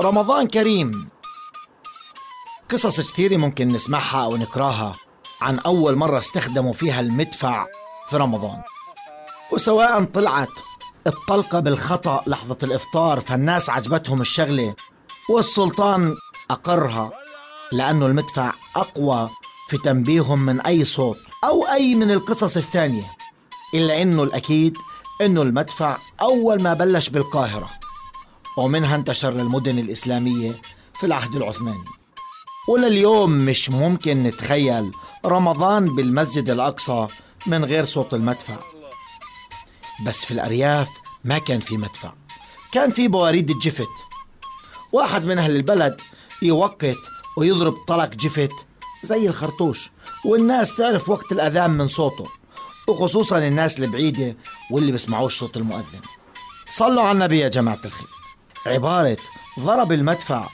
رمضان كريم. قصص كثيرة ممكن نسمعها أو نقراها عن أول مرة استخدموا فيها المدفع في رمضان. وسواء طلعت الطلقة بالخطأ لحظة الإفطار فالناس عجبتهم الشغلة والسلطان أقرها لأنه المدفع أقوى في تنبيههم من أي صوت أو أي من القصص الثانية. إلا أنه الأكيد أنه المدفع أول ما بلش بالقاهرة. ومنها انتشر للمدن الإسلامية في العهد العثماني. ولليوم مش ممكن نتخيل رمضان بالمسجد الأقصى من غير صوت المدفع. بس في الأرياف ما كان في مدفع. كان في بواريد الجفت. واحد من أهل البلد يوقت ويضرب طلق جفت زي الخرطوش والناس تعرف وقت الأذان من صوته وخصوصا الناس البعيدة واللي بيسمعوش صوت المؤذن. صلوا على النبي يا جماعة الخير. عبارة ضرب المدفع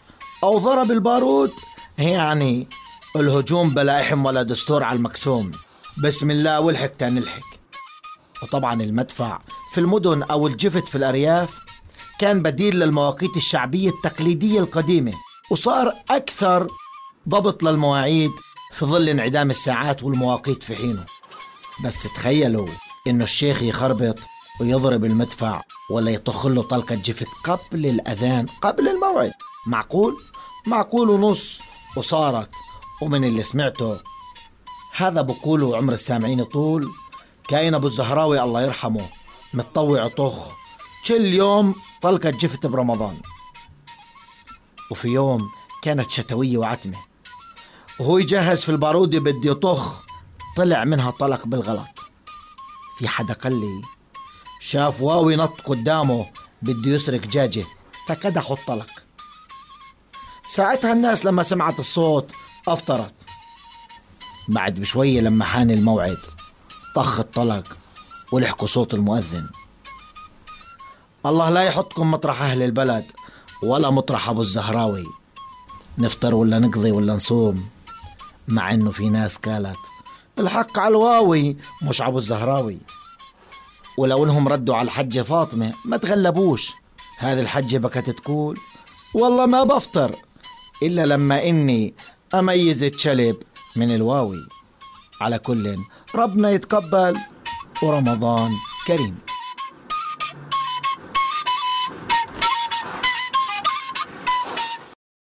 أو ضرب البارود هي يعني الهجوم بلا إحم ولا دستور على المقسوم بسم الله والحق تنلحق وطبعا المدفع في المدن أو الجفت في الأرياف كان بديل للمواقيت الشعبية التقليدية القديمة وصار أكثر ضبط للمواعيد في ظل انعدام الساعات والمواقيت في حينه. بس تخيلوا إنه الشيخ يخربط ويضرب المدفع ولا يطخ له طلقة جفت قبل الأذان قبل الموعد. معقول؟ معقول ونص. وصارت. ومن اللي سمعته هذا بقوله عمر السامعين طول. كاين أبو الزهراوي الله يرحمه متطوع طخ. كل يوم طلقة جفت برمضان. وفي يوم كانت شتوية وعتمة. وهو يجهز في البارودة بده يطخ طلع منها طلق بالغلط. في حدا قال لي شاف واوي نط قدامه بده يسرق جاجة. فكدحوا الطلق. ساعتها الناس لما سمعت الصوت أفطرت. بعد بشوية لما حان الموعد طخ الطلق ولحقوا صوت المؤذن. الله لا يحطكم مطرح أهل البلد ولا مطرح أبو الزهراوي. نفطر ولا نقضي ولا نصوم مع إنه في ناس قالت الحق على الواوي مش أبو الزهراوي. ولو انهم ردوا على الحجة فاطمة ما تغلبوش. هذه الحجة بكت تقول والله ما بفطر إلا لما إني أميز الشلب من الواوي. على كل ربنا يتقبل. ورمضان كريم.